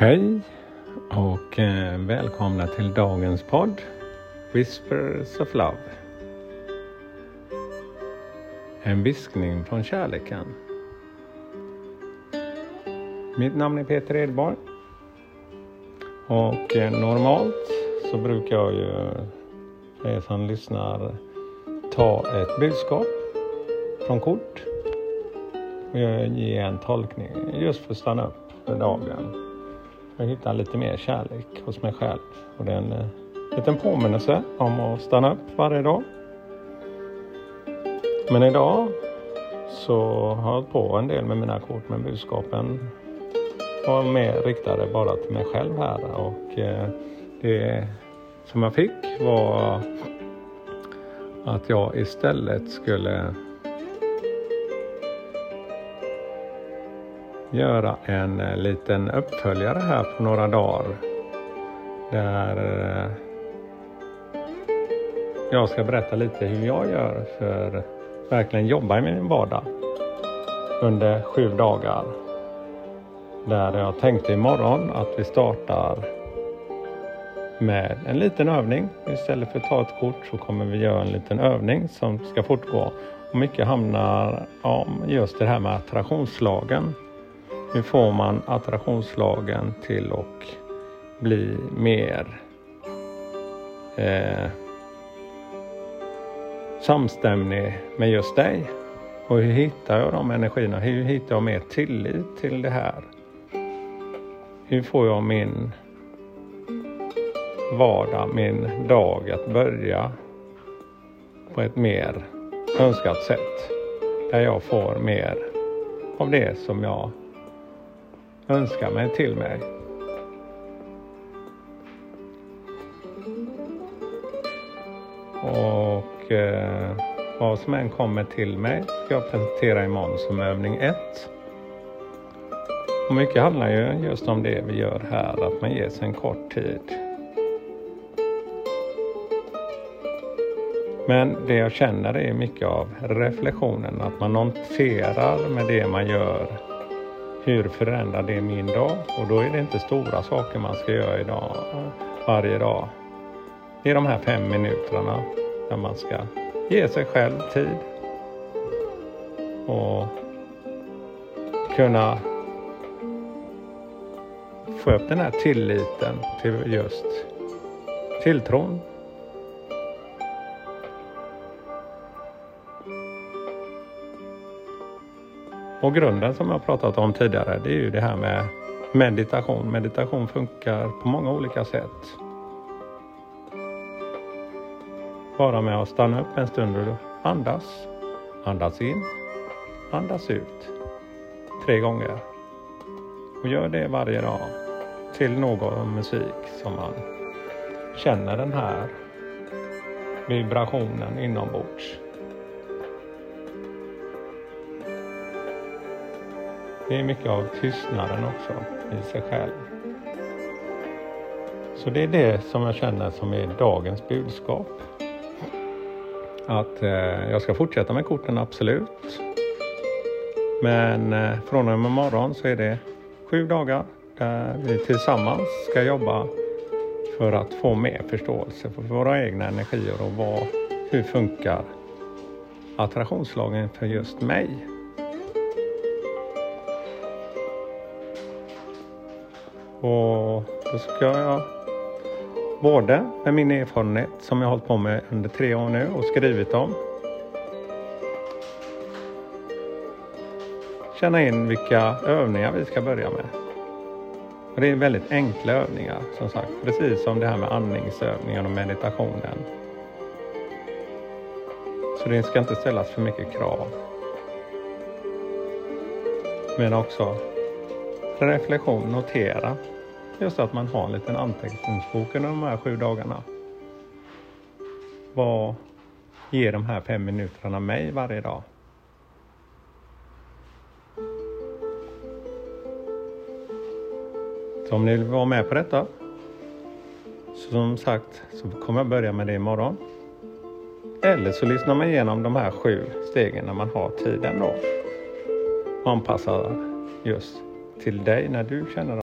Hej och eh, välkomna till dagens podd Whispers of Love. En viskning från kärleken. Mitt namn är Peter Edborg. Och eh, normalt så brukar jag ju, för er som lyssnar, ta ett budskap från kort och ge en tolkning just för att stanna upp för dagen jag hittar lite mer kärlek hos mig själv. Och det är en eh, liten påminnelse om att stanna upp varje dag. Men idag så har jag på en del med mina kort med budskapen var mer riktade bara till mig själv här och eh, det som jag fick var att jag istället skulle göra en eh, liten uppföljare här på några dagar. Där eh, jag ska berätta lite hur jag gör för att verkligen jobba i min vardag under sju dagar. Där jag tänkte imorgon att vi startar med en liten övning. Istället för att ta ett kort så kommer vi göra en liten övning som ska fortgå. Och mycket handlar om just det här med attraktionslagen. Hur får man attraktionslagen till att bli mer eh, samstämmig med just dig? Och hur hittar jag de energierna? Hur hittar jag mer tillit till det här? Hur får jag min vardag, min dag att börja på ett mer önskat sätt? Där jag får mer av det som jag önskar mig till mig. Och eh, vad som än kommer till mig ska jag presentera imorgon som övning 1. Och mycket handlar ju just om det vi gör här, att man ger sig en kort tid. Men det jag känner är mycket av reflektionen, att man noterar med det man gör hur förändrar det min dag? Och då är det inte stora saker man ska göra idag, varje dag. Det är de här fem minuterna där man ska ge sig själv tid och kunna få upp den här tilliten till just tilltron Och grunden som jag pratat om tidigare det är ju det här med meditation. Meditation funkar på många olika sätt. Bara med att stanna upp en stund och andas. Andas in, andas ut. Tre gånger. Och gör det varje dag till någon musik som man känner den här vibrationen inombords. Det är mycket av tystnaden också i sig själv. Så det är det som jag känner som är dagens budskap. Att eh, jag ska fortsätta med korten, absolut. Men eh, från och med morgon så är det sju dagar där vi tillsammans ska jobba för att få mer förståelse för våra egna energier och vad, hur funkar attraktionslagen för just mig. Och då ska jag både med min erfarenhet som jag hållit på med under tre år nu och skrivit om. Känna in vilka övningar vi ska börja med. Och det är väldigt enkla övningar som sagt, precis som det här med andningsövningen och meditationen. Så det ska inte ställas för mycket krav. Men också reflektion, notera. Just att man har en liten anteckningsbok under de här sju dagarna. Vad ger de här fem minuterna mig varje dag? Så om ni vill vara med på detta, så som sagt, så kommer jag börja med det imorgon. Eller så lyssnar man igenom de här sju stegen när man har tiden då. Och anpassar just till dig när du känner